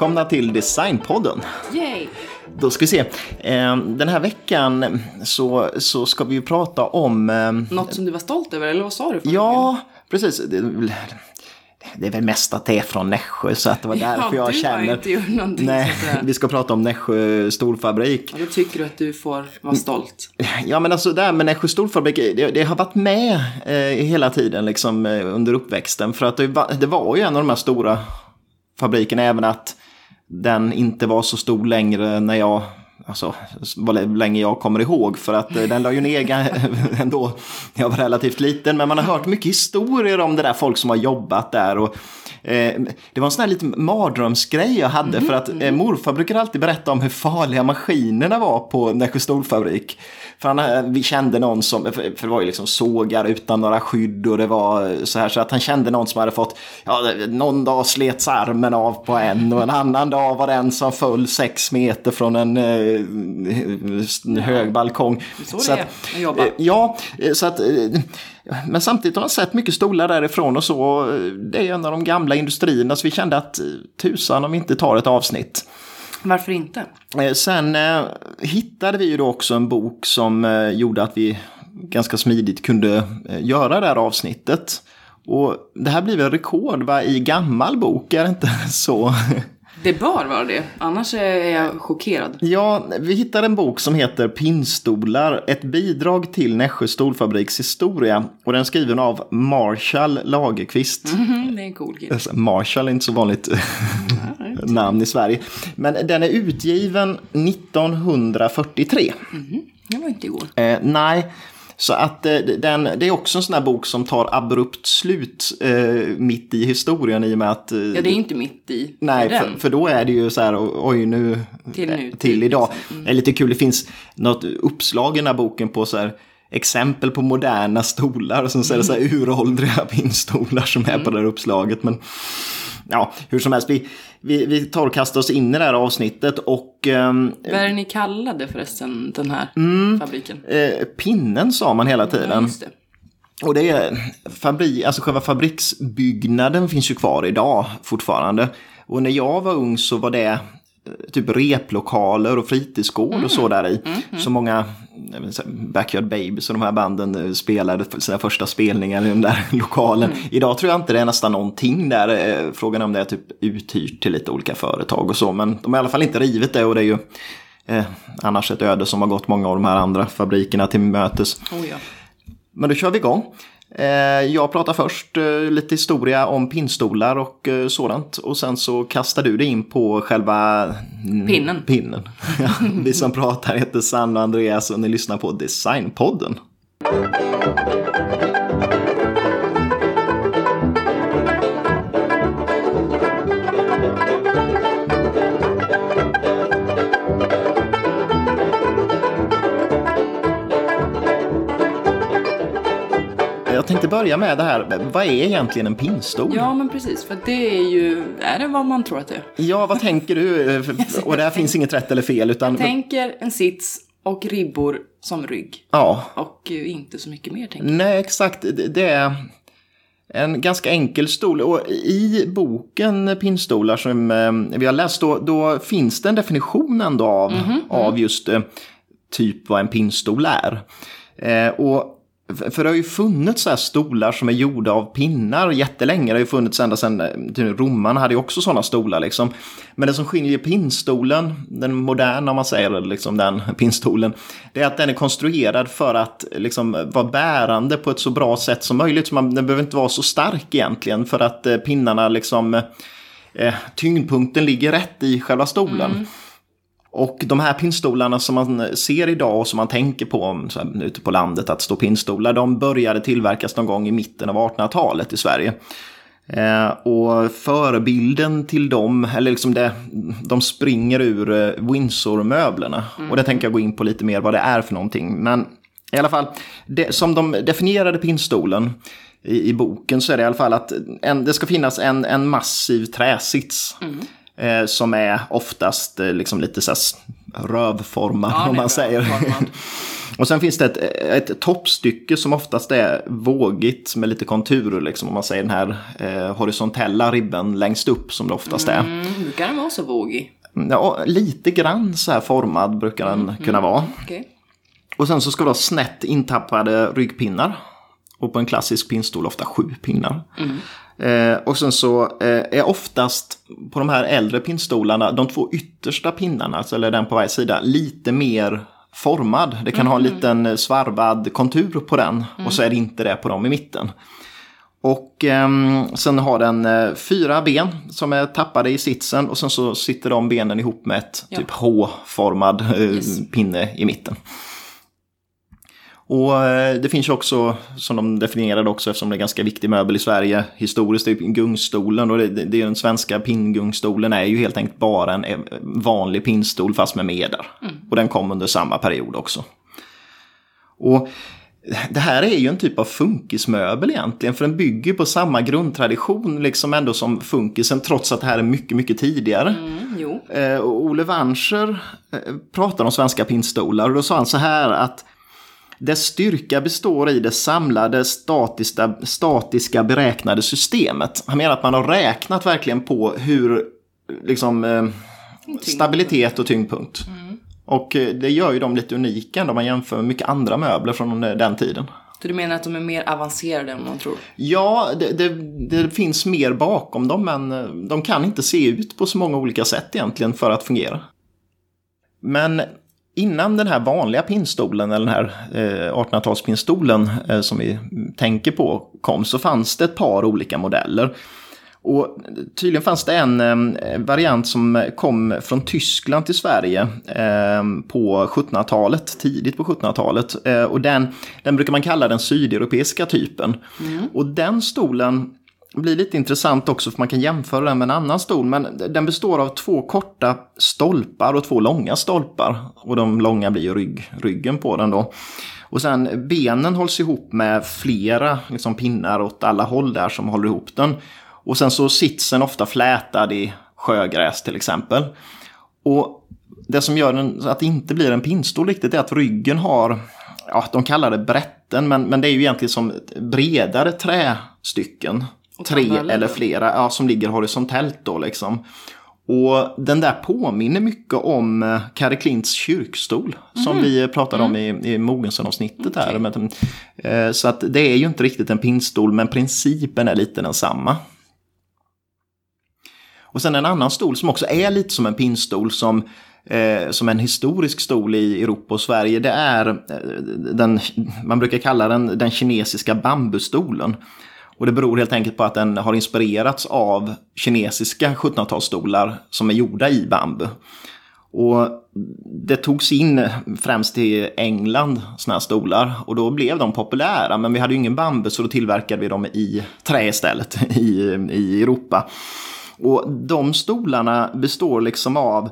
Välkomna till Designpodden. Yay! Då ska vi se. Eh, Den här veckan så, så ska vi ju prata om... eh, Något som du var stolt över, eller vad sa du? Ja, precis. Det är väl- mest att det är från Nässjö så att det var därför Ja, jag känner... inte gjort Nej, vi ska prata om Nässjö storfabrik. Ja, då tycker du att du får vara stolt. Ja men alltså det här med Nässjö storfabrik, det, det har varit med eh, hela tiden liksom eh, under uppväxten. För att det, var- det var ju en av de här stora fabrikerna, även att den inte var så stor längre när jag, alltså vad länge jag kommer ihåg. För att eh, den la ju ner ändå när jag var relativt liten. Men man har hört mycket historier om det där, folk som har jobbat där. Och, eh, det var en sån här liten mardrömsgrej jag hade. För att eh, morfar brukar alltid berätta om hur farliga maskinerna var på Nässjö storfabrik. För han, eh, vi kände någon som, för det var ju liksom sågar utan några skydd och det var så här så att han kände någon som hade fått, ja någon dag slets armen av på en och en annan dag var den som föll sex meter från en eh, hög balkong. Så det är att jobba. eh, Ja, eh, så att, eh, men samtidigt har man sett mycket stolar därifrån och så. eh, Det är en av de gamla industrierna så vi kände att eh, tusan om vi inte tar ett avsnitt. Varför inte? Eh, sen eh, hittade vi ju då också en bok som eh, gjorde att vi ganska smidigt kunde eh, göra det här avsnittet. Och det här blir väl rekord va? i gammal bok, är det inte så? Det bör vara det, annars är jag chockerad. Ja, vi hittade en bok som heter Pinnstolar, ett bidrag till Nässjö storfabriks historia. Och den är skriven av Marshall Lagerqvist. Mhm, det är en cool kille. Alltså, Marshall är inte så vanligt namn i Sverige. Men den är utgiven 1943. Det var inte igår. Eh, nej, så att eh, den, det är också en sån här bok som tar abrupt slut eh, mitt i historien i och med att... Eh, Ja, det är inte mitt i Nej, för, för då är det ju så här, oj nu... Till nu, till till, idag. liksom. Det är lite kul, det finns något uppslag i den här boken på så här exempel på moderna stolar och sen så är det så här Mm. uråldriga pinnstolar som är på det här uppslaget. Men ja, hur som helst, vi, vi, vi tar och kastar oss in i det här avsnittet och ehm, Vad är det ni kallade förresten den här fabriken? eh, pinnen sa man hela Ja, tiden. det. Och det är fabri, alltså själva fabriksbyggnaden finns ju kvar idag fortfarande. Och när jag var ung så var det eh, typ replokaler och fritidsgård och så där i. Så många jag vet inte, Backyard Babies och de här banden eh, spelade sina första spelningar i den där lokalen. Idag tror jag inte det är nästan någonting där. eh, Frågan är om det är typ uthyrt till lite olika företag och så. Men de har i alla fall inte rivit det och det är ju eh, annars ett öde som har gått många av de här andra fabrikerna till mötes. Oh, ja. Men då kör vi igång. Eh, Jag pratar först eh, lite historia om pinnstolar och eh, sådant. Och sen så kastar du dig in på själva Pinnen. pinnen. Ja, vi som pratar heter Sanna och Andreas och ni lyssnar på Designpodden. Tänkte börja med det här, vad är egentligen en pinnstol? ja, men precis. För det är ju... Är det vad man tror att det är? Ja, vad tänker du? Och där finns inget rätt eller fel, utan... Tänker en sits och ribbor som rygg. Ja, Och eh, inte så mycket mer, tänker jag. Nej, exakt. Det- är en ganska enkel stol. Och i boken Pinnstolar som eh, vi har läst, då, då finns det en definition ändå av, av just eh, typ vad en pinnstol är. Eh, och för det har ju funnits så här stolar som är gjorda av pinnar jättelänge. Det har ju funnits ända sedan eh, typ romarna hade ju också sådana stolar. Liksom. Men det som skiljer pinnstolen, den moderna om man säger liksom den pinnstolen, det är att den är konstruerad för att liksom, vara bärande på ett så bra sätt som möjligt. Så man, den behöver inte vara så stark egentligen för att eh, pinnarna liksom, eh, tyngdpunkten ligger rätt i själva stolen. Mm. Och de här pinnstolarna som man ser idag och som man tänker på så här, ute på landet att stå pinnstolar, de började tillverkas någon gång i mitten av 1800-talet i Sverige. Eh, och förebilden till dem, eller liksom det, de springer ur eh, Windsor-möblerna. Och det tänker jag gå in på lite mer vad det är för någonting. Men i alla fall, det, som de definierade pinnstolen i, i boken så är det i alla fall att en, det ska finnas en, en massiv träsits. Eh, som är oftast eh, liksom lite så här s- rövformad Ja, om man säger. Och sen finns det ett, ett toppstycke som oftast är vågigt med lite konturer. Liksom, om man säger den här eh, horisontella ribben längst upp som det oftast är. Mm, brukar den vara så vågig? Ja, lite grann så här formad brukar den Mm, kunna vara. Okej. Och sen så ska du ha snett intappade ryggpinnar. Och på en klassisk pinnstol ofta sju pinnar. Eh, och sen så eh, är oftast på de här äldre pinnstolarna de två yttersta pinnarna, alltså, eller den på varje sida, lite mer formad. Det kan ha en liten svarvad kontur på den och så är det inte det på dem i mitten. Och ehm, sen har den eh, fyra ben som är tappade i sitsen och sen så sitter de benen ihop med ett Ja. typ H-formad eh, Yes. pinne i mitten. Och eh, det finns ju också, som de definierade också eftersom det är ganska viktig möbel i Sverige historiskt, det är gungstolen och det, det, den svenska pinngungstolen är ju helt enkelt bara en eh, vanlig pinnstol fast med medar. Och den kom under samma period också. Och det här är ju en typ av funkismöbel egentligen, för den bygger på samma grundtradition liksom ändå som funkisen, trots att det här är mycket, mycket tidigare. Mm. Eh, och Ole Wanscher eh, pratar om svenska pinnstolar och då sa han så här att dess styrka består i det samlade statiska, statiska beräknade systemet. Han menar att man har räknat verkligen på hur liksom, eh, stabilitet och tyngdpunkt. Och eh, det gör ju dem lite unika om man jämför med mycket andra möbler från eh, den tiden. Så du menar att de är mer avancerade än man tror? Ja, det, det, det finns mer bakom dem men eh, de kan inte se ut på så många olika sätt egentligen för att fungera. Men innan den här vanliga pinnstolen, eller den här eh, 1800-talspinnstolen eh, som vi tänker på kom, så fanns det ett par olika modeller. Och tydligen fanns det en eh, variant som kom från Tyskland till Sverige eh, på 1700-talet, tidigt på 1700-talet. Eh, och den, den brukar man kalla den sydeuropeiska typen. Och den stolen blir lite intressant också för man kan jämföra den med en annan stol. Men den består av två korta stolpar och två långa stolpar. Och de långa blir ju rygg, ryggen på den då. Och sen benen hålls ihop med flera liksom, pinnar åt alla håll där som håller ihop den. Och sen så sitsen ofta flätad i sjögräs till exempel. Och det som gör den, att det inte blir en pinnstol riktigt är att ryggen har, ja de kallar det brätten, men, men det är ju egentligen som bredare trästycken. Tre eller flera, ja, som ligger horisontellt då liksom. Och den där påminner mycket om eh, Kari Klints kyrkstol. Som vi pratade om i, i Mogensen-avsnittet här. Okej. Men, eh, Så att det är ju inte riktigt en pinnstol, men principen är lite densamma. Och sen en annan stol som också är lite som en pinnstol som, eh, som en historisk stol i Europa och Sverige. Det är eh, den, man brukar kalla den den kinesiska bambustolen. Och det beror helt enkelt på att den har inspirerats av kinesiska 1700-talsstolar som är gjorda i bambu. Och det togs in främst i England sådana här stolar och då blev de populära men vi hade ju ingen bambu så då tillverkade vi dem i trä istället i, i Europa. Och de stolarna består liksom av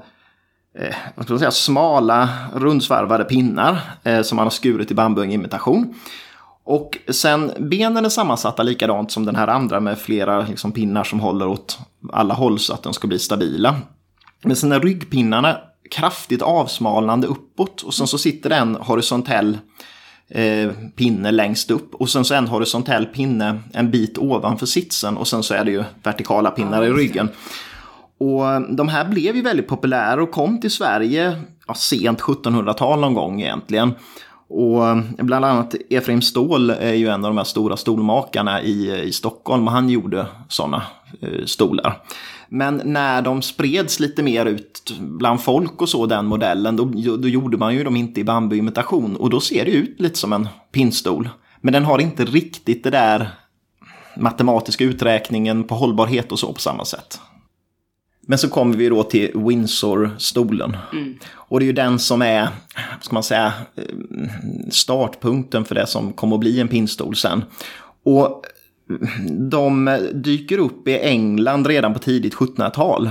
eh, vad ska man säga, smala rundsvarvade pinnar eh, som man har skurit i bambuimitation. Och sen benen är sammansatta likadant som den här andra med flera liksom, pinnar som håller åt alla håll så att de ska bli stabila. Men sen är ryggpinnarna kraftigt avsmalnande uppåt och sen så sitter det en horisontell eh, pinne längst upp och sen så en horisontell pinne en bit ovanför sitsen och sen så är det ju vertikala pinnar i ryggen. Och de här blev ju väldigt populära och kom till Sverige ja, sent 1700-tal någon gång egentligen. Och eh, bland annat Efraim Ståhl är ju en av de här stora stolmakarna i, i Stockholm och han gjorde sådana eh, stolar. Men när de spreds lite mer ut bland folk och så, den modellen, då, då gjorde man ju dem inte i bambuimitation. Och då ser det ut lite som en pinnstol. Men den har inte riktigt det där matematiska uträkningen på hållbarhet och så på samma sätt. Men så kommer vi då till Windsor-stolen. Och det är ju den som är, ska man säga, eh, startpunkten för det som kommer att bli en pinnstol sen. Och de dyker upp i England redan på tidigt 1700-tal.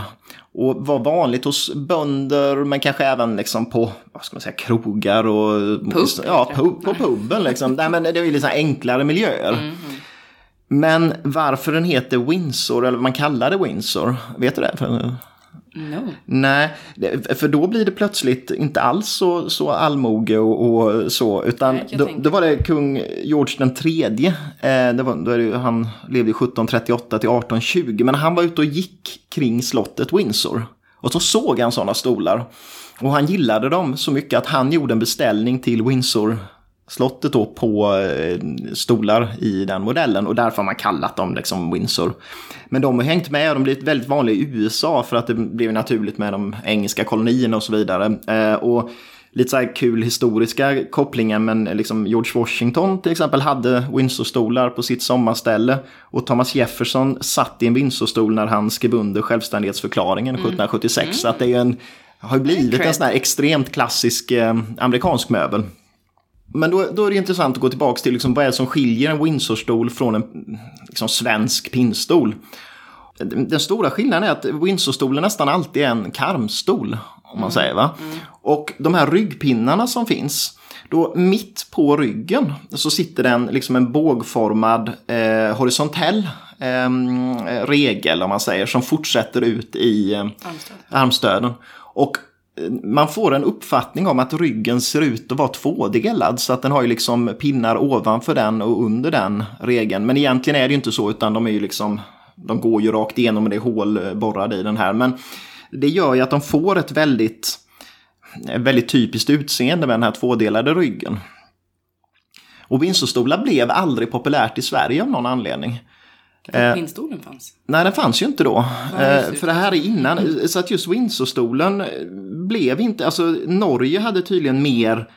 Och var vanligt hos bönder men kanske även liksom på vad ska man säga, krogar och Pub, ja, pub, på puben. Liksom. Nej, men det är ju här enklare miljöer. Men varför den heter Windsor, eller man kallar det Windsor, vet du det? För- No. Nej, för då blir det plötsligt inte alls så, så allmoge och, och så, utan Nej, då, då var det kung George den tredje. Eh, det var, då är det, han levde 1738 till 1820, men han var ute och gick kring slottet Windsor. Och så såg han sådana stolar. Och han gillade dem så mycket att han gjorde en beställning till Windsor slottet då på eh, stolar i den modellen och därför har man kallat dem liksom Windsor. Men de har hängt med och de blivit väldigt vanliga i USA för att det blev naturligt med de engelska kolonierna och så vidare. Eh, och lite så här kul historiska kopplingar men liksom George Washington till exempel hade Windsor-stolar på sitt sommarställe och Thomas Jefferson satt i en Windsor-stol när han skrev under självständighetsförklaringen 1776. Så att det är en, har blivit en sån här extremt klassisk eh, amerikansk möbel. Men då, då är det intressant att gå tillbaka till liksom, vad är det som skiljer en Windsor-stol från en liksom, svensk pinnstol. Den stora skillnaden är att Windsor-stolen nästan alltid är en karmstol. Om man säger va. Och de här ryggpinnarna som finns. Då mitt på ryggen så sitter den liksom en bågformad eh, horisontell eh, regel om man säger som fortsätter ut i eh, Armstöd. armstöden. Och man får en uppfattning om att ryggen ser ut att vara tvådelad så att den har ju liksom pinnar ovanför den och under den regeln. Men egentligen är det ju inte så utan de är ju liksom de går ju rakt igenom och det är hål eh, borrade i den här. Men det gör ju att de får ett väldigt, väldigt typiskt utseende med den här tvådelade ryggen. Och Windsorstolar blev aldrig populärt i Sverige av någon anledning. För pinnstolen fanns. Nej, den fanns ju inte då. Just Eh, för det här är innan. Så att just Windsorstolen eh, blev inte... Alltså Norge hade tydligen mer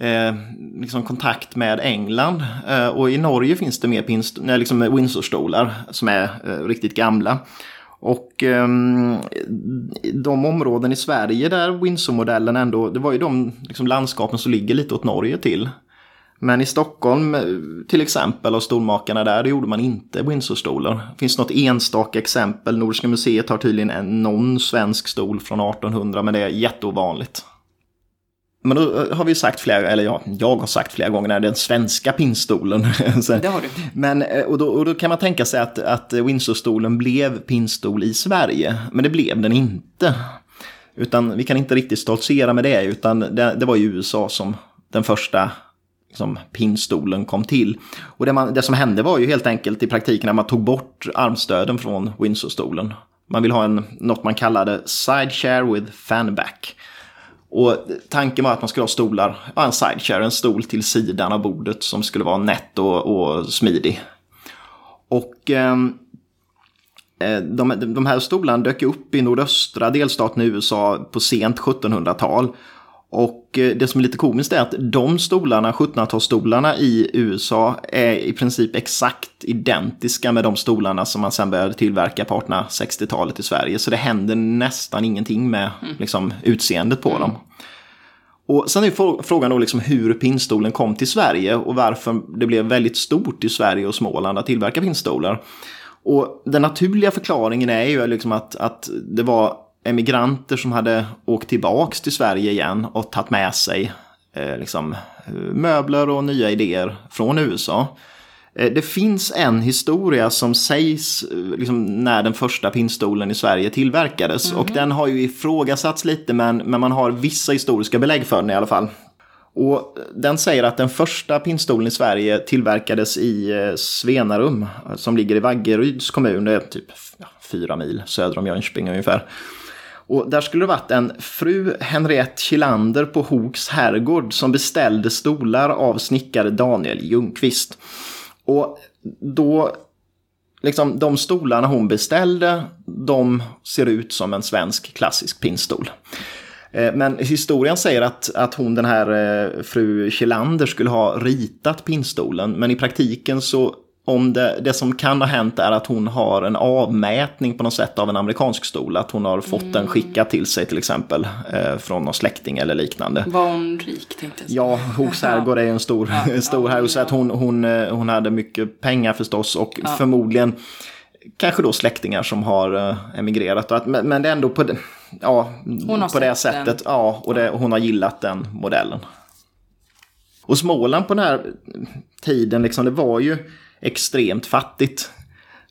eh, liksom kontakt med England. Eh, och i Norge finns det mer pinst, nej, liksom Windsorstolar som är eh, riktigt gamla. Och ehm, de områden i Sverige där Windsor-modellen ändå, det var ju de liksom, landskapen som ligger lite åt Norge till. Men i Stockholm eh, till exempel och stormakarna där, då gjorde man inte Windsor-stolar. Det finns något enstaka exempel. Nordiska museet har tydligen en, någon svensk stol från 1800, men det är jätteovanligt. Men då eh, har vi sagt flera, eller ja, jag har sagt flera gånger, när den svenska pinnstolen. Så- Det har du. men, eh, och, då, och då kan man tänka sig att, att Windsor-stolen blev pinnstol i Sverige, men det blev den inte. Utan vi kan inte riktigt stoltsera med det, utan det, det var i USA som den första liksom, pinnstolen kom till. Och det, man, det som hände var ju helt enkelt i praktiken att man tog bort armstöden från Windsor-stolen. Man vill ha en, något man kallade side chair with fanback. Och tanken var att man skulle ha stolar, ja, en sidechair, en stol till sidan av bordet som skulle vara nätt och, och smidig. Och ehm, eh, de, de här stolarna dök upp i nordöstra delstaten i USA på sent 1700-tal. Och det som är lite komiskt är att de stolarna, 1700-talsstolarna i USA, är i princip exakt identiska med de stolarna som man sen började tillverka på 1860-talet i Sverige. Så det händer nästan ingenting med liksom, utseendet på dem. Och sen är frågan då liksom hur pinnstolen kom till Sverige och varför det blev väldigt stort i Sverige och Småland att tillverka pinnstolar. Och den naturliga förklaringen är ju liksom att, att det var emigranter som hade åkt tillbaks till Sverige igen och tagit med sig eh, liksom, eh, möbler och nya idéer från USA. Eh, Det finns en historia som sägs eh, liksom, när den första pinnstolen i Sverige tillverkades. Och den har ju ifrågasatts lite men, men man har vissa historiska belägg för den i alla fall. Och den säger att den första pinnstolen i Sverige tillverkades i eh, Svenarum som ligger i Vaggeryds kommun. Det är typ fyra mil söder om Jönköping ungefär. Och där skulle det varit en fru Henriette Kilander på Hooks herrgård som beställde stolar av snickare Daniel Ljungqvist. Och då, liksom de stolarna hon beställde, de ser ut som en svensk klassisk pinnstol. Eh, men historien säger att, att hon, den här eh, fru Kilander, skulle ha ritat pinnstolen. Men i praktiken så, om det, det som kan ha hänt är att hon har en avmätning på något sätt av en amerikansk stol. Att hon har fått den skickad till sig till exempel eh, från någon släkting eller liknande. Var hon rik tänkte jag säga. Ja, Hogs herrgård är ju en stor, stor herrgård. Så att hon, hon, eh, hon hade mycket pengar förstås och förmodligen kanske då släktingar som har eh, emigrerat. Och att, men, det är ändå på, det- ja, på det sett den. sättet. Ja, och det, hon har gillat den modellen. Och Småland på den här tiden, liksom, det var ju extremt fattigt.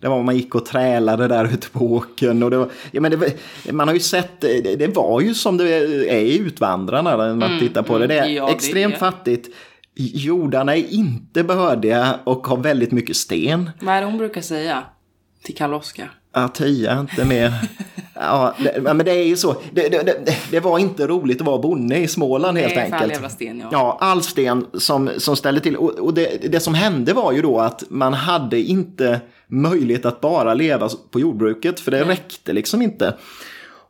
Det var man gick och trälade där ute på åkern. Och det var, ja, men det, man har ju sett, det, det var ju som det är i Utvandrarna när man mm, tittar på det. Det är ja, extremt det är. fattigt. Jordarna är inte bördiga och har väldigt mycket sten. Vad är det hon brukar säga till Karl-Oskar? Ja, tia, inte mer. Ja, det, men det är ju så. Det, det, det, var inte roligt att vara bonde i Småland helt enkelt. All jävla sten, ja. ja, all sten som, som ställde till. Och, och det, det som hände var ju då att man hade inte möjlighet att bara leva på jordbruket, för det Nej. räckte liksom inte.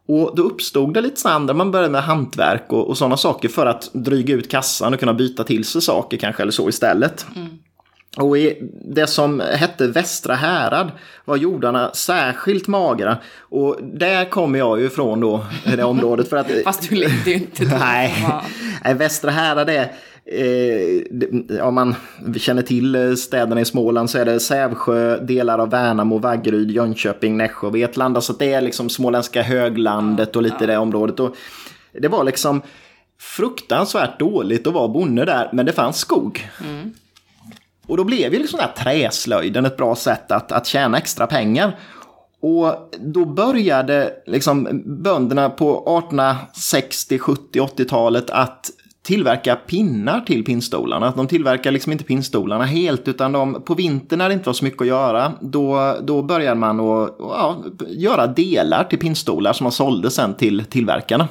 Och då uppstod det lite så andra, man började med hantverk och, och sådana saker för att dryga ut kassan och kunna byta till sig saker kanske eller så istället. Mm. Och i det som hette Västra härad var jordarna särskilt magra. Och där kommer jag ju ifrån då, det området. För att, Fast du levde ju inte då. Nej, Västra härad är Eh, om man känner till städerna i Småland så är det Sävsjö, delar av Värnamo, Vaggeryd, Jönköping, Nässjö och Vetlanda. Så det är liksom småländska höglandet och lite ja. det området. Och det var liksom fruktansvärt dåligt att vara bonde där, men det fanns skog. Mm. Och då blev ju liksom den här träslöjden ett bra sätt att, att tjäna extra pengar. Och då började liksom bönderna på 1860, 70, 80-talet att tillverka pinnar till pinnstolarna. De tillverkar liksom inte pinnstolarna helt utan de, på vintern när det inte var så mycket att göra då, då började man att ja, göra delar till pinnstolar som man sålde sen till tillverkarna.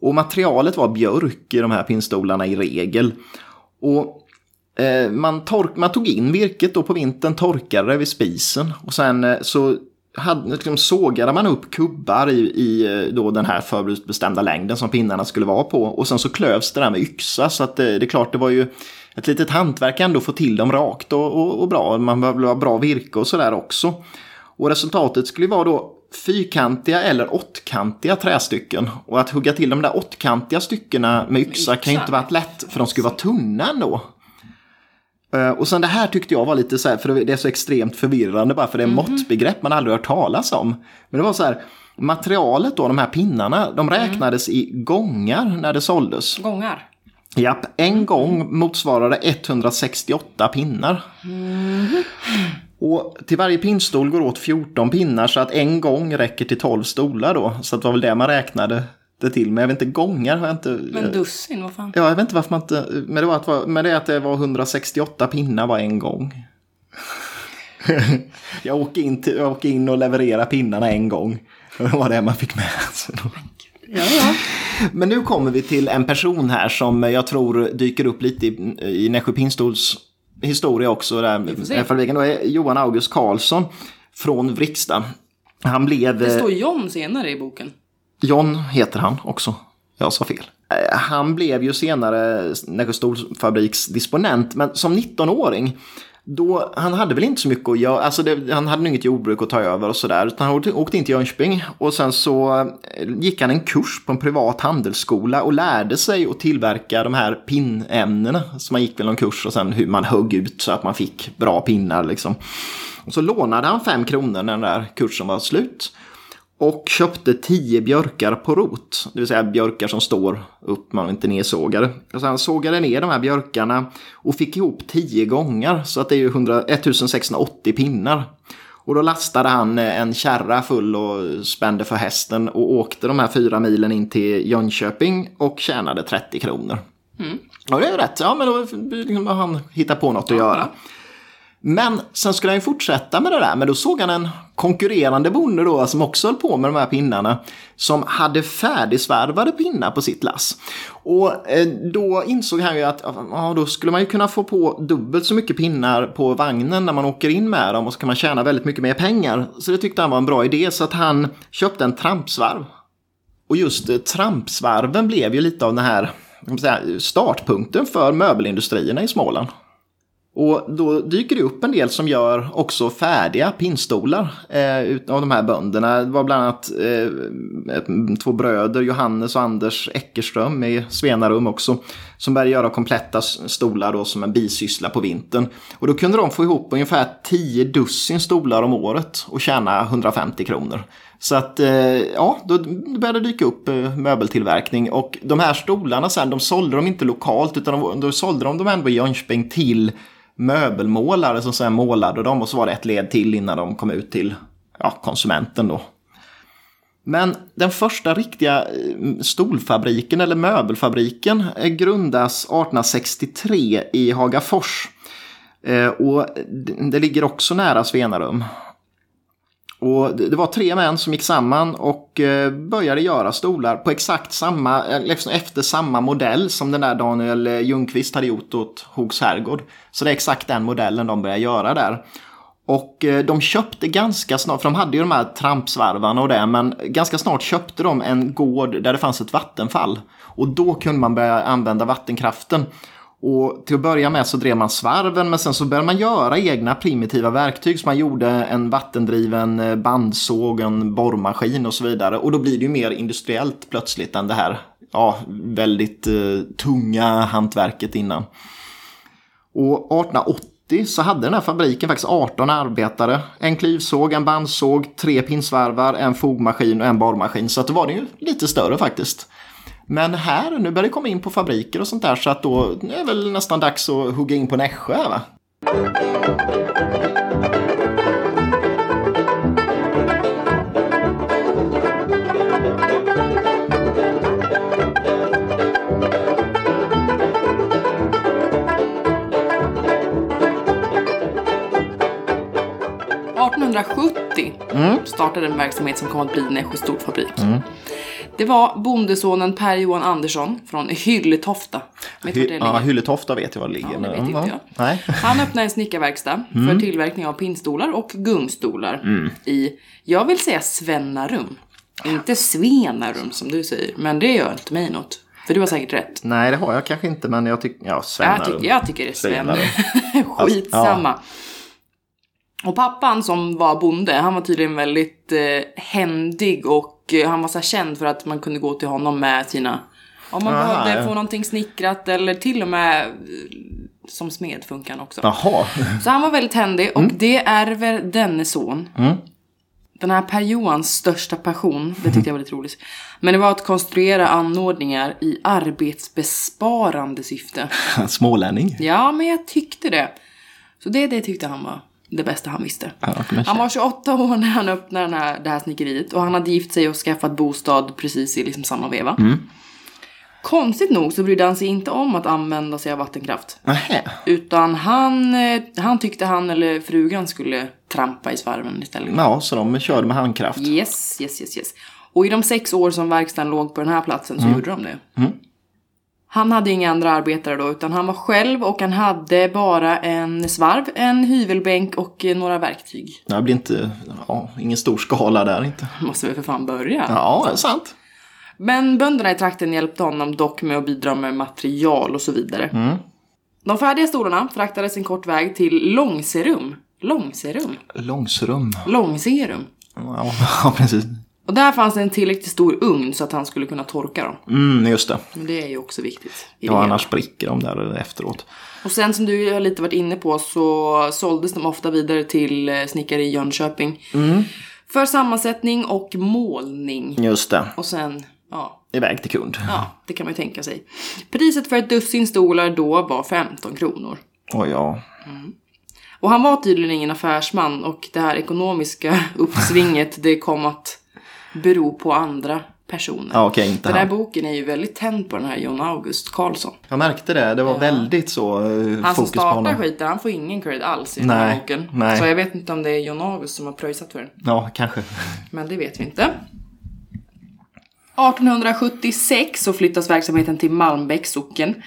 Och materialet var björk i de här pinnstolarna i regel. Och man, tork, man tog in virket då på vintern, torkade det vid spisen och sen eh, så hade, liksom, sågade man upp kubbar i, i eh, då den här förutbestämda längden som pinnarna skulle vara på. Och sen så klövs det där med yxa. Så att det, det är klart, det var ju ett litet hantverk ändå att få till dem rakt och, och, och bra. Man behövde ha bra virke och sådär också. Och resultatet skulle vara då fyrkantiga eller åttkantiga trästycken. Och att hugga till de där åttkantiga styckena med yxa, med yxa. kan ju inte varit lätt för de skulle vara tunna ändå. Eh, och sen det här tyckte jag var lite så här, för det är så extremt förvirrande bara för det är mm måttbegrepp man aldrig hört talas om. Men det var så här, materialet då, de här pinnarna, de mm. räknades mm. i gångar när det såldes. Gångar? Japp, en gång motsvarade 168 pinnar. Mm. Och till varje pinnstol går åt 14 pinnar så att en gång räcker till 12 stolar då. Så det var väl det man räknade det till. Men jag vet inte, gångar har jag inte... Men dussin, vad fan? Ja, jag vet inte varför man inte... Men det, var att, men det är att det var 168 pinnar var en gång. jag, åker in till, jag åker in och levererar pinnarna en gång. Det var det man fick med sig. Ja, ja. Men nu kommer vi till en person här som jag tror dyker upp lite i, i Nässjö Pinnstols historia också. Där, då är Johan August Karlsson från Vriksta. Han blev... Det står John senare i boken. John heter han också. Jag sa fel. Eh, han blev ju senare Nässjö Storfabriks disponent, men som 19-åring då, han hade väl inte så mycket att göra, alltså det, han hade inget jordbruk att ta över och sådär. Utan han åkte, åkte in till Jönköping och sen så eh, gick han en kurs på en privat handelsskola och lärde sig att tillverka de här pinnämnena. Så man gick väl någon kurs och sen hur man högg ut så att man fick bra pinnar liksom. Och så lånade han fem kronor när den där kursen var slut och köpte tio björkar på rot. Det vill säga björkar som står upp, man inte nedsågade. Och sen sågade ner de här björkarna och fick ihop tio gånger. Så att det är ju 100, 1680 pinnar. Och då lastade han en kärra full och spände för hästen och åkte de här fyra milen in till Jönköping och tjänade 30 kronor. Mm. Och det är rätt, ja men då liksom, han hittat på något att göra. Men sen skulle han ju fortsätta med det där, men då såg han en konkurrerande bonde då som också höll på med de här pinnarna som hade färdigsvärvade pinnar på sitt lass. Och eh, då insåg han ju att ja, då skulle man ju kunna få på dubbelt så mycket pinnar på vagnen när man åker in med dem och så kan man tjäna väldigt mycket mer pengar. Så det tyckte han var en bra idé så att han köpte en trampsvarv. Och just eh, trampsvarven blev ju lite av den här startpunkten för möbelindustrierna i Småland. Och då dyker det upp en del som gör också färdiga pinnstolar eh, av de här bönderna. Det var bland annat eh, två bröder, Johannes och Anders Eckerström i Svenarum också, som började göra kompletta stolar då som en bisyssla på vintern. Och då kunde de få ihop ungefär 10 dussin stolar om året och tjäna 150 kronor. Så att eh, ja, då började det dyka upp eh, möbeltillverkning och de här stolarna sen, de sålde de inte lokalt utan de, då sålde de dem ändå i Jönköping till möbelmålare som sen målade dem och så var det ett led till innan de kom ut till ja, konsumenten då. Men den första riktiga eh, stolfabriken eller möbelfabriken eh, grundas 1863 i Hagafors. Eh, och det ligger också nära Svenarum. Och det var tre män som gick samman och eh, började göra stolar på exakt samma, eh, liksom efter samma modell som den där Daniel eh, Ljungqvist hade gjort åt Hogs herrgård. Så det är exakt den modellen de började göra där. Och de köpte ganska snart, för de hade ju de här trampsvarvarna och det, men ganska snart köpte de en gård där det fanns ett vattenfall. Och då kunde man börja använda vattenkraften. Och till att börja med så drev man svarven men sen så började man göra egna primitiva verktyg. Så man gjorde en vattendriven eh, bandsåg, en borrmaskin och så vidare. Och då blir det ju mer industriellt plötsligt än det här ja, väldigt eh, tunga hantverket innan. Och 1880 så hade den här fabriken faktiskt 18 arbetare. En klyvsåg, en bandsåg, tre pinsvarvar, en fogmaskin och en borrmaskin. Så att då var det ju lite större faktiskt. Men här, nu börjar det komma in på fabriker och sånt där så att då är det väl nästan dags att hugga in på Nässjö va? 1970 mm. startade en verksamhet som kom att bli Nässjö storfabrik. Mm. Det var bondesonen Per-Johan Andersson från Hylletofta. Hy ja, Hylletofta vet jag var det ligger. Ja, det vet inte jag. Nej. Han öppnade en snickarverkstad mm. för tillverkning av pinnstolar och gungstolar mm. i, jag vill säga Svennarum. Inte Svenarum som du säger, men det gör inte mig något. För du har säkert rätt. Nej, det har jag kanske inte, men jag tycker, ja, Svennarum. Jag, tycker, jag tycker det är Svennarum. Skitsamma. Ja. Och pappan som var bonde, han var tydligen väldigt eh, händig och eh, han var så känd för att man kunde gå till honom med sina, om man Aha, behövde ja. få någonting snickrat eller till och med eh, som smed funkar han också. Jaha. Så han var väldigt händig och mm. det ärver denne son. Mm. Den här Per Johans största passion, det tyckte jag var lite roligt. Men det var att konstruera anordningar i arbetsbesparande syfte. Smålänning. Ja, men jag tyckte det. Så det, det tyckte han var det bästa han visste. Ja, han var 28 år när han öppnade den här, det här snickeriet och han hade gift sig och skaffat bostad precis i liksom samma veva. Mm. Konstigt nog så brydde han sig inte om att använda sig av vattenkraft. Aha. Utan han, eh, han tyckte han eller frugan skulle trampa i svarven istället. Ja, så de körde med handkraft. Yes, yes, yes, yes. Och i de sex år som verkstaden låg på den här platsen så mm. gjorde de det. Mm. Han hade inga andra arbetare då utan han var själv och han hade bara en svarv, en hyvelbänk och några verktyg. Det blir inte, ja, ingen stor skala där inte. Måste vi för fan börja. Ja, det är sant. Men bönderna i trakten hjälpte honom dock med att bidra med material och så vidare. Mm. De färdiga stolarna fraktades en kort väg till Långserum. Långserum? Långserum. Långserum. Ja, ja precis. Och där fanns det en tillräckligt stor ugn så att han skulle kunna torka dem. Mm, just det. Men det är ju också viktigt. Ja, annars spricker de där efteråt. Och sen som du har lite varit inne på så såldes de ofta vidare till eh, snickare i Jönköping. Mm. För sammansättning och målning. Just det. Och sen, ja. Iväg till kund. Ja, det kan man ju tänka sig. Priset för ett dussin stolar då var 15 kronor. Oj, ja. Mm. Och han var tydligen ingen affärsman och det här ekonomiska uppsvinget det kom att bero på andra personer. Ja, okay, inte den här boken är ju väldigt tänd på den här John August Carlsson. Jag märkte det. Det var ja. väldigt så uh, Han som startar skiten, han får ingen cred alls i nej, den här boken. Nej. Så jag vet inte om det är John August som har pröjsat för den. Ja, kanske. Men det vet vi inte. 1876 så flyttas verksamheten till Malmbäcks socken.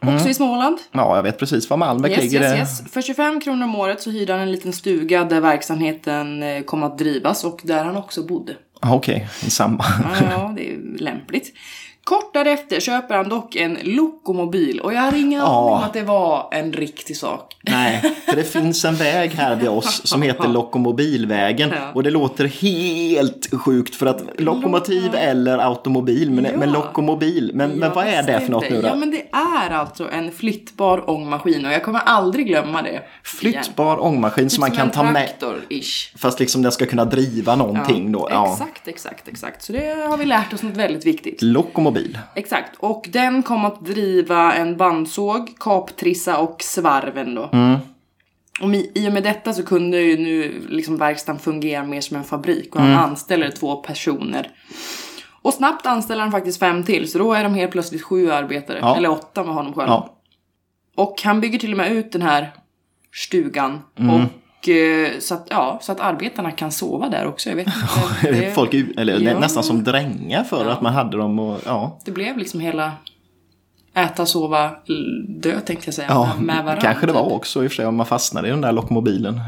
Mm. Också i Småland. Ja, jag vet precis var Malmbäck yes, ligger. Yes, yes. För 25 kronor om året så hyrde han en liten stuga där verksamheten eh, kom att drivas och där han också bodde. Okej, okay, i samma. ja, det är lämpligt. Kort därefter köper han dock en Lokomobil och jag hade ingen ja. aning om att det var en riktig sak. Nej, för det finns en väg här vid oss som heter Lokomobilvägen ja. och det låter helt sjukt för att lokomotiv ja. eller automobil, men, ja. men lokomobil, men, men vad är det för något nu då? Ja, men det är alltså en flyttbar ångmaskin och jag kommer aldrig glömma det. Flyttbar igen. ångmaskin som man kan ta med. Ish. Fast liksom den ska kunna driva någonting då. Exakt, exakt, exakt. Så det har vi lärt oss något väldigt viktigt. Lokomobil mobil. Exakt. Och den kom att driva en bandsåg, kaptrissa och svarven då. Mm. Och i och med detta så kunde ju nu liksom verkstaden fungera mer som en fabrik och han Mm. anställer två personer. Och snabbt anställer han faktiskt fem till så då är de helt plötsligt sju arbetare. Ja. Eller åtta med honom själv. Ja. Och han bygger till och med ut den här stugan. Mm. Och så att, ja, så att arbetarna kan sova där också. Jag vet inte. Det, Folk, eller Ja. nästan som drängar för Ja. att man hade dem och ja. det blev liksom hela äta, sova, dö tänkte jag säga. Ja, med, varandra. kanske det var typ. också i och för sig om man fastnade i den där lockmobilen.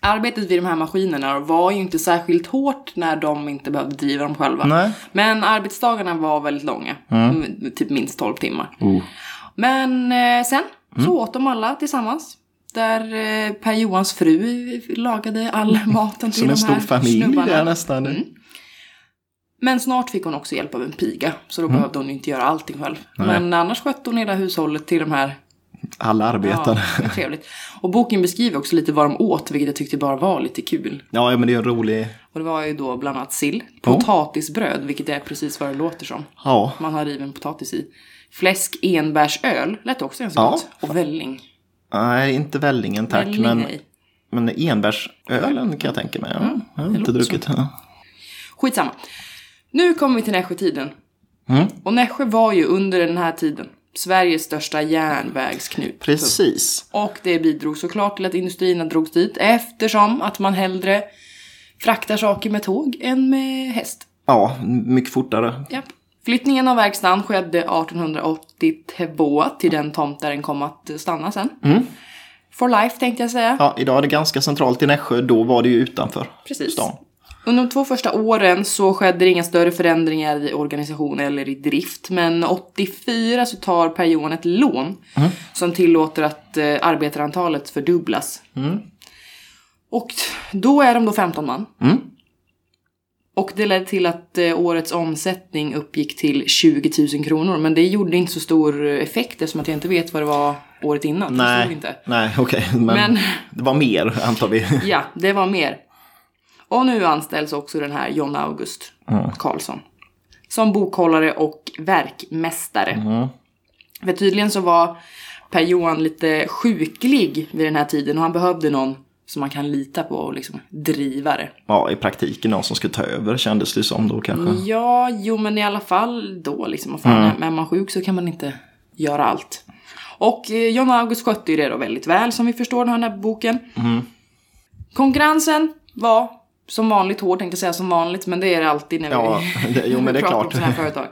Arbetet vid de här maskinerna var ju inte särskilt hårt när de inte behövde driva dem själva. Nej. Men arbetsdagarna var väldigt långa. Mm, Typ minst 12 timmar. Oh. Men eh, sen Mm. så åt de alla tillsammans. Där eh, Per Johans fru lagade all maten till Som en de stor här familj snubbarna. där nästan. Mm. Men snart fick hon också hjälp av en piga. Så då Mm. behövde hon inte göra allting själv. Men annars skötte hon hela hushållet till de här Alla arbetarna. Ja, trevligt. Och boken beskriver också lite vad de åt, vilket jag tyckte bara var lite kul. Ja, men det är en rolig... Och det var ju då bland annat sill, potatisbröd, vilket är precis vad det låter som. Ja, Man har riven potatis i. Fläsk enbärsöl, lät också ganska Ja. gott. Och välling. Nej inte vällingen tack. Välling, men, men enbärsölen kan jag tänka mig. Ja, jag har inte druckit. Ja. Skitsamma. Nu kommer vi till Nässjötiden. Mm. Och Nässjö var ju under den här tiden Sveriges största järnvägsknut. Precis. Och det bidrog såklart till att industrierna drogs dit eftersom att man hellre fraktar saker med tåg än med häst. Ja, mycket fortare. Japp. Flyttningen av verkstaden skedde 1882 till den tomt där den kom att stanna sen. For life tänkte jag säga. Ja, idag är det ganska centralt i Nässjö. Då var det ju utanför Precis. stan. Under de två första åren så skedde det inga större förändringar i organisation eller i drift. Men 84 så tar Per Johan ett lån som tillåter att eh, arbetarantalet fördubblas. Och då är de då 15 man. Mm. Och det ledde till att eh, årets omsättning uppgick till 20 000 kronor. Men det gjorde inte så stor effekt eftersom att jag inte vet vad det var året innan. Nej, inte. nej okej. Men, Men- det var mer antar vi. Ja, det var mer. Och nu anställs också den här John August Karlsson. Som bokhållare och verkmästare. För tydligen så var Per Johan lite sjuklig vid den här tiden och han behövde någon som man kan lita på och liksom driva det. Ja, i praktiken någon som skulle ta över kändes det som då kanske. Ja, jo men i alla fall då liksom. Vad fan, Är man sjuk så kan man inte göra allt. Och eh, John August skötte ju det då väldigt väl som vi förstår den här boken. Konkurrensen var som vanligt hård tänkte jag säga som vanligt men det är det alltid när vi, Ja, det- jo, men det är pratar om klart. sådana här företag.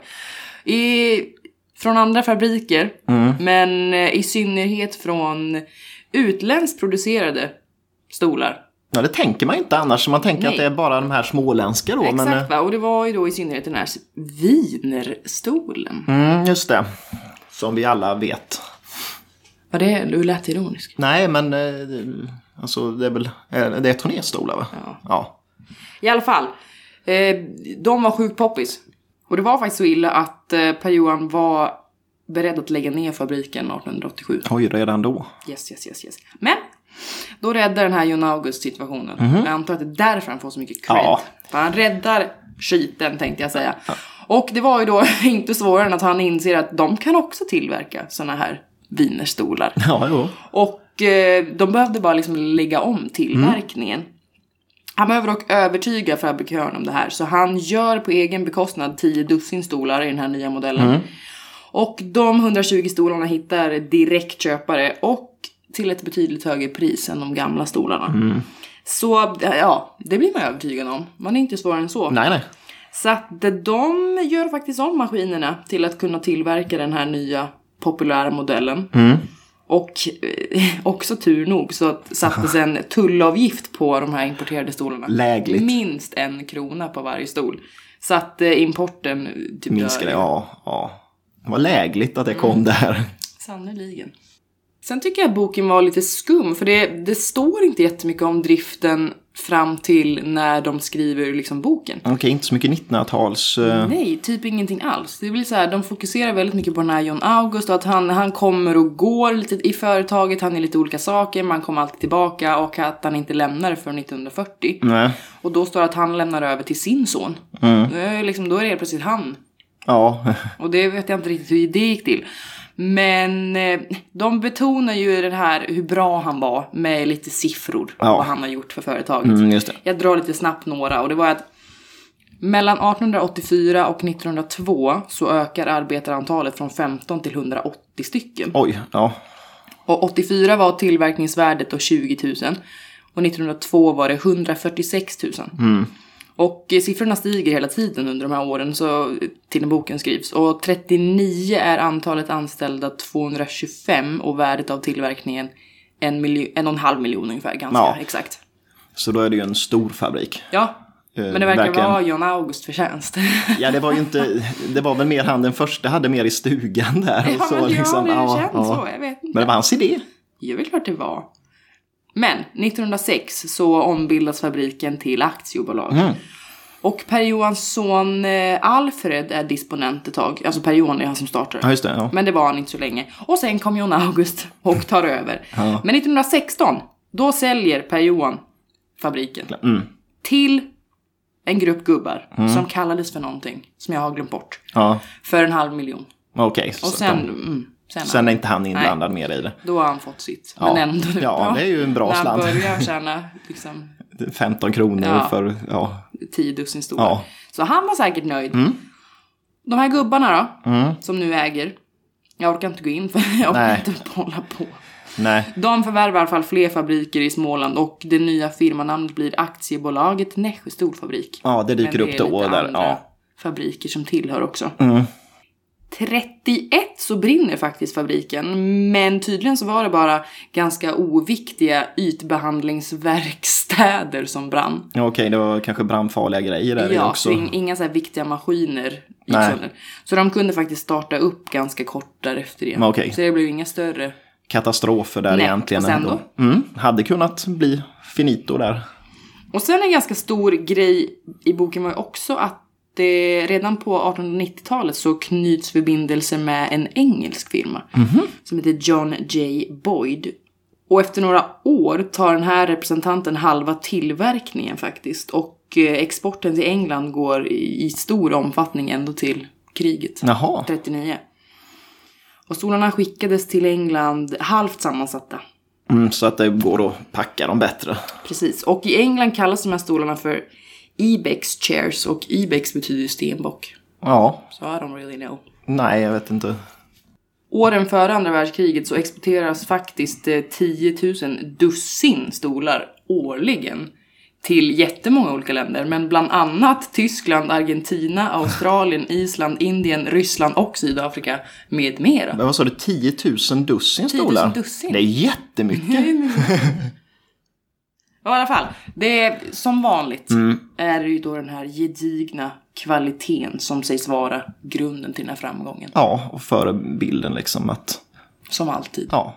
I, från andra fabriker Mm. men eh, i synnerhet från utländskt producerade stolar. Ja, det tänker man inte annars. Man tänker Nej. att det är bara de här småländska då. Exakt Men, va, och det var ju då i synnerhet den här wienerstolen. mm, just det. Som vi alla vet. Var det, du lät ironisk. Nej, men eh, alltså det är väl eh, det är turnéstolar va? Ja. ja. I alla fall, eh, de var sjukt poppis. Och det var faktiskt så illa att eh, Per Johan var beredd att lägga ner fabriken 1887. Oj, redan då. Yes, yes, yes, yes. Men då räddar den här John August situationen. Jag antar att det är därför han får så mycket cred. Ja. För han räddar skiten tänkte jag säga. Och det var ju då inte svårare än att han inser att de kan också tillverka såna här wienerstolar. Ja, jo. Och eh, de behövde bara liksom lägga om tillverkningen. Han behöver dock övertyga fabrikören om det här så han gör på egen bekostnad 10 dussin stolar i den här nya modellen. Och de 120 stolarna hittar direktköpare och till ett betydligt högre pris än de gamla stolarna. Så ja, det blir man övertygad om. Man är inte svårare än så. Nej, nej. Så att de gör faktiskt om maskinerna till att kunna tillverka den här nya populära modellen. Och eh, också tur nog så att sattes en tullavgift på de här importerade stolarna. Lägligt. Minst en krona på varje stol. Så att eh, importen typ Minskade, ja, ja. Det var lägligt att det kom där. Sannerligen. Sen tycker jag att boken var lite skum för det, det står inte jättemycket om driften fram till när de skriver liksom boken. Okej, inte så mycket 1900-tals... eh, Nej, typ ingenting alls. Det blir så här, de fokuserar väldigt mycket på den här John August och att han, han kommer och går lite i företaget, han är lite olika saker, man kommer alltid tillbaka och att han inte lämnar det för 1940. Nej. Och då står det att han lämnar över till sin son. Mm. Då, är liksom, då är det helt plötsligt han Ja. Och det vet jag inte riktigt hur det gick till. Men eh, de betonar ju den här hur bra han var med lite siffror. Ja. Vad han har gjort för företaget. Mm. Jag drar lite snabbt några och det var att mellan 1884 och 1902 så ökar arbetarantalet från 15 till 180 stycken. Oj, ja. Och 84 var tillverkningsvärdet då 20 000. Och 1902 var det 146 000. Och eh, siffrorna stiger hela tiden under de här åren så, till när boken skrivs. Och 39 är antalet anställda 225 och värdet av tillverkningen en, miljo- en och en halv miljon ungefär, ganska Ja. exakt. Så då är det ju en stor fabrik. Ja, Eh, men det verkar verkligen. vara John August förtjänst. Ja, det var ju inte, det var väl mer han den första hade mer i stugan där. ja, och så, men liksom. ja, det Ja, känns ja. så, jag vet inte. Men det var hans idé. Det är klart det var. Men 1906 så ombildas fabriken till aktiebolag. Mm. Och Per Johans son eh, Alfred är disponent ett tag. Alltså Per Johan är han som startar. Ja, det. Ja. Men det var han inte så länge. Och sen kom John August och tar över. Men 1916, då säljer Per Johan fabriken. Mm. Till en grupp gubbar som kallades för någonting som jag har glömt bort. ja. För en halv miljon. Okej. Och så sen, mm, sen, Sen är inte han inblandad mer i det. då har han fått sitt. Ja. Men ändå. Ja, det är ju en bra När han slant. börjar tjäna liksom 15 kronor Ja. för, ja. tio dussin stora. Ja. Så han var säkert nöjd. De här gubbarna då, som nu äger. Jag orkar inte gå in för jag orkar Nej. inte hålla på. Nej. De förvärvar i alla fall fler fabriker i Småland och det nya firmanamnet blir aktiebolaget Nässjö Storfabrik. Ja, det dyker Men upp är då. lite Där. andra Ja. fabriker som tillhör också. Mm. 31 så brinner faktiskt fabriken, men tydligen så var det bara ganska oviktiga ytbehandlingsverkstäder som brann. Ja, Okej, det var kanske brandfarliga grejer där Ja, också. så in- inga så här viktiga maskiner gick sönder. Så de kunde faktiskt starta upp ganska kort därefter igen. Okej. Så det blev inga större. Katastrofer där Nej, egentligen. och sen ändå. Mm. Hade kunnat bli finito där. Och sen en ganska stor grej i boken var ju också att det redan på 1890-talet så knyts förbindelser med en engelsk firma. Som heter John J. Boyd. Och efter några år tar den här representanten halva tillverkningen faktiskt. Och eh, exporten till England går i, i stor omfattning ändå till kriget. Jaha. 39. Och stolarna skickades till England halvt sammansatta. Mm, så att det går att packa dem bättre. Precis. Och i England kallas de här stolarna för Ibex chairs och Ibex betyder ju stenbock. Ja, Så I don't really know. nej jag vet inte. Åren före andra världskriget så exporteras faktiskt eh, 10 000 dussin stolar årligen till jättemånga olika länder. Men bland annat Tyskland, Argentina, Australien, Island, Indien, Ryssland och Sydafrika med mera. Men vad sa du, 10 000 dussin 10 000 stolar? dussin. Det är jättemycket. Ja, i alla fall, det är som vanligt Mm. är det ju då den här gedigna kvaliteten som sägs vara grunden till den här framgången. Ja, och förebilden liksom att, Som alltid. ja.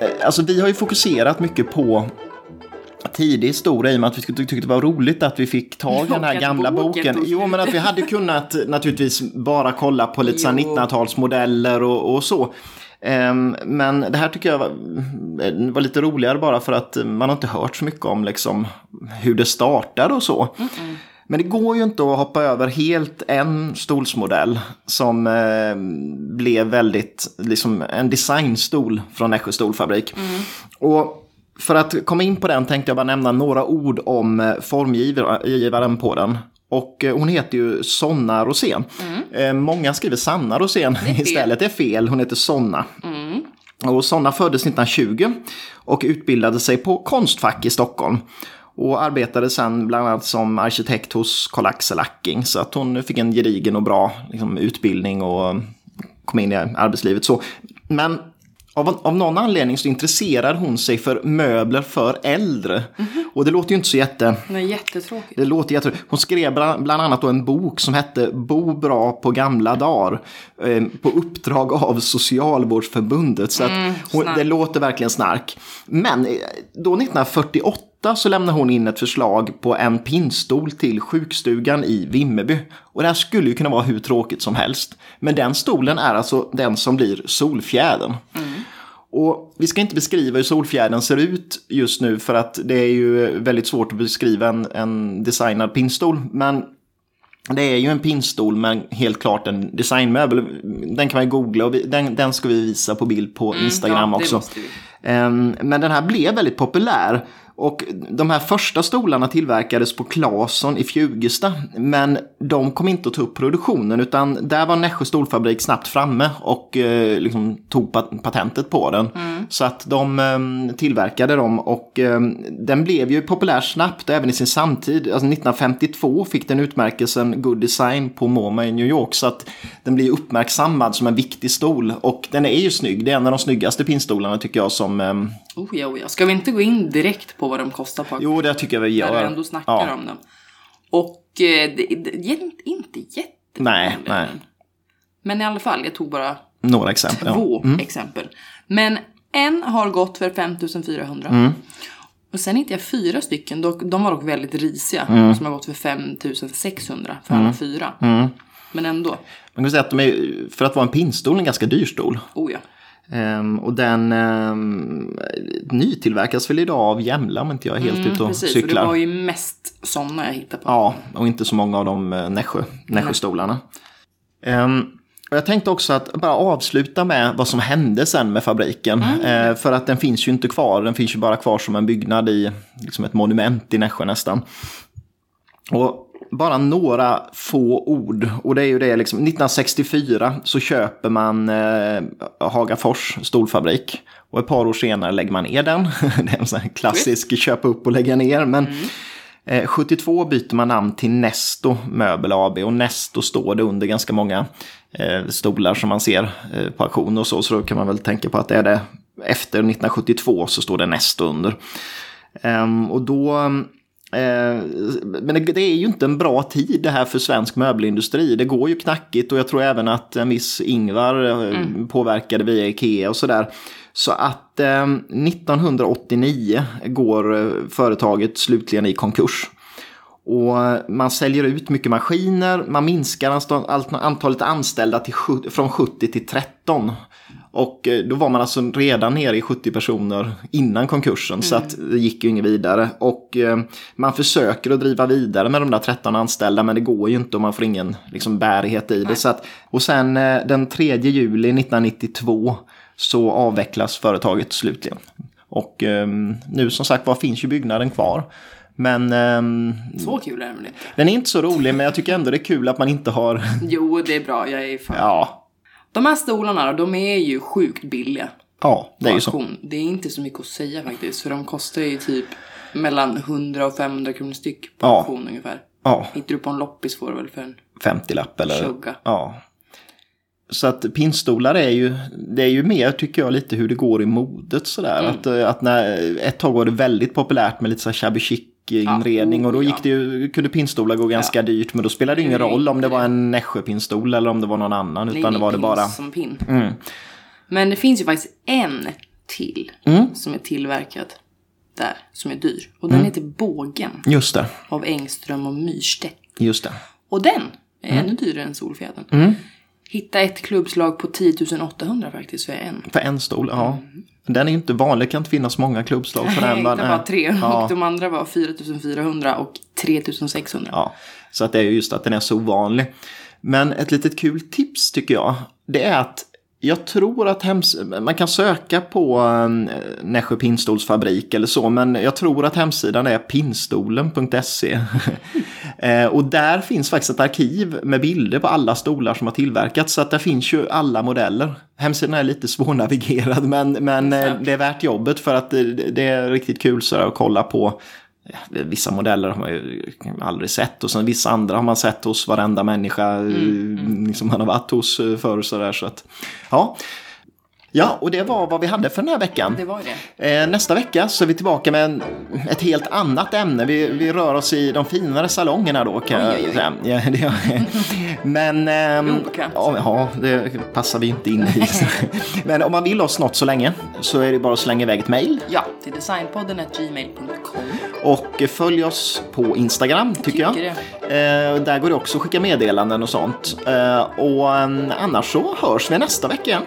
Ja, eh, alltså vi har ju fokuserat mycket på tidig historia i och med att vi tyckte det var roligt att vi fick tag i den här gamla boken Jo, men att vi hade kunnat naturligtvis bara kolla på lite så här Jo. 1900-talsmodeller och, och så. Ehm, men det här tycker jag var, var lite roligare bara för att man har inte hört så mycket om liksom hur det startade och så. Men det går ju inte att hoppa över helt en stolsmodell som eh, blev väldigt, liksom en designstol från Nässjö stolfabrik. Och för att komma in på den tänkte jag bara nämna några ord om eh, formgivaren på den. Och eh, hon heter ju Sonna Rosén. Eh, många skriver Sanna Rosén istället, det är fel, hon heter Sonna. Och Sonna föddes 1920 och utbildade sig på Konstfack i Stockholm. Och arbetade sen bland annat som arkitekt hos Karl-Axel Acking. Så att hon fick en gedigen och bra liksom, utbildning och kom in i arbetslivet. Så. Men av, av någon anledning så intresserar hon sig för möbler för äldre. Och det låter ju inte så jätte... Är jättetråkigt. Det låter jätte... Hon skrev bland bland annat då en bok som hette Bo bra på gamla dagar. Eh, på uppdrag av Socialvårdsförbundet. Så att hon, det låter verkligen snark. Men eh, då 1948 1998 så lämnar hon in ett förslag på en pinnstol till sjukstugan i Vimmerby. Och det här skulle ju kunna vara hur tråkigt som helst. Men den stolen är alltså den som blir solfjädern. Mm. Och vi ska inte beskriva hur solfjädern ser ut just nu för att det är ju väldigt svårt att beskriva en, en designad pinnstol. Men det är ju en pinnstol men helt klart en designmöbel. Den kan man googla och vi, den, den ska vi visa på bild på mm, Instagram mm, ja, också. Um, men den här blev väldigt populär. Och de här första stolarna tillverkades på Claesson i Fjugesta. Men de kom inte att ta upp produktionen utan där var Nässjö stolfabrik snabbt framme och eh, liksom tog patentet på den. Mm. Så att de eh, tillverkade dem och eh, den blev ju populär snabbt även i sin samtid. Alltså 1952 fick den utmärkelsen Good Design på MoMA i New York. Så att den blir uppmärksammad som en viktig stol. Och den är ju snygg. Det är en av de snyggaste pinstolarna tycker jag som... Oh ja, oh ja. Ska vi inte gå in direkt på vad de kostar på Jo, det tycker jag vi gör. När vi ändå snackar ja. om dem. Och eh, det, det, inte jätte Nej, nej. Men i alla fall, jag tog bara några exempel. Två ja. mm. exempel. Men en har gått för 5400. Mm. Och sen hittade jag fyra stycken, de var dock väldigt risiga, mm. som har gått för 5600 för alla mm. fyra. Mm. Men ändå. Man kan säga att de är, för att vara en pinnstol, en ganska dyr stol. Oh ja. Um, och den um, nytillverkas väl idag av Jämla om inte jag är helt mm, ute och precis, cyklar. Precis, det var ju mest sådana jag hittade på. Ja, och inte så många av de uh, Nässjö, Nässjöstolarna. Um, och jag tänkte också att bara avsluta med vad som hände sen med fabriken. Mm. Uh, för att den finns ju inte kvar, den finns ju bara kvar som en byggnad i liksom ett monument i Nässjö nästan. Och bara några få ord. Och det är ju det, liksom, 1964 så köper man eh, Hagafors stolfabrik. Och ett par år senare lägger man ner den. det är en sån här klassisk köpa upp och lägga ner. Men mm. eh, 72 byter man namn till Nesto Möbel AB. Och Nesto står det under ganska många eh, stolar som man ser eh, på auktion och så. Så då kan man väl tänka på att det är det efter 1972 så står det Nesto under. Um, och då men det är ju inte en bra tid det här för svensk möbelindustri. Det går ju knackigt och jag tror även att en viss Ingvar eh, mm. påverkade via Ikea och sådär. Så att eh, 1989 går företaget slutligen i konkurs. Och man säljer ut mycket maskiner, man minskar antalet anställda till, från 70 till 13. Och eh, då var man alltså redan nere i 70 personer innan konkursen mm. så att det gick ju inget vidare. Och eh, man försöker att driva vidare med de där 13 anställda men det går ju inte och man får ingen liksom, bärighet i det. Så att, och sen eh, den 3 juli 1992 så avvecklas företaget slutligen. Och nu som sagt var finns ju byggnaden kvar. Men... Um, så kul är den väl inte? Den är inte så rolig men jag tycker ändå det är kul att man inte har... jo, det är bra. Jag är fan. Ja, de här stolarna de är ju sjukt billiga. Ja, det är ju så. Det är inte så mycket att säga faktiskt. För de kostar ju typ mellan 100 och 500 kronor styck på ja. auktion ungefär. Ja. Hittar du på en loppis får du väl för en 50-lapp eller? Tjugga. Ja. Så att pinnstolar är ju, det är ju mer tycker jag lite hur det går i modet sådär. Mm. Att, att när, ett tag var det väldigt populärt med lite så här shabby chic inredning ja, och då gick det ju, kunde pinnstolar gå ganska ja. dyrt men då spelade det ingen roll om det var en Nässjö pinnstol eller om det var någon annan utan det var det bara... som pin. Mm. Men det finns ju faktiskt en till mm. som är tillverkad där som är dyr och den mm. heter Bågen. Just det. Av Engström och Myrstedt. Just det. Och den är mm. ännu dyrare än Solfjädern. Mm. Hitta ett klubbslag på 10 800 faktiskt för en. För en stol, ja. Mm. Den är inte vanlig, det kan inte finnas många klubbslag på den. Jag hittade bara tre ja. och de andra var 4400 och 3600. Ja, så att det är just att den är så ovanlig. Men ett litet kul tips tycker jag, det är att jag tror att hems man kan söka på äh, Nässjö Pinnstolsfabrik eller så, men jag tror att hemsidan är pinstolen.se. eh, och där finns faktiskt ett arkiv med bilder på alla stolar som har tillverkats, så att där finns ju alla modeller. Hemsidan är lite svårnavigerad, men, men eh, det är värt jobbet för att det, det är riktigt kul så att kolla på Vissa modeller har man ju aldrig sett och sen vissa andra har man sett hos varenda människa mm, mm. som man har varit hos förr. Så, där, så att, ja. Ja, och det var vad vi hade för den här veckan. Det var det. Eh, nästa vecka så är vi tillbaka med en, ett helt annat ämne. Vi, vi rör oss i de finare salongerna då kan Oj, oj, oj. jag. Ja, det. Men ehm, Obekvämt. ja, ja, det passar vi inte in i. Men om man vill oss något så länge så är det bara att slänga iväg ett mejl. Ja, till designpodden gmail.com. Och följ oss på Instagram tycker jag. tycker Eh, där går det också att skicka meddelanden och sånt. Eh, och eh, annars så hörs vi nästa vecka igen.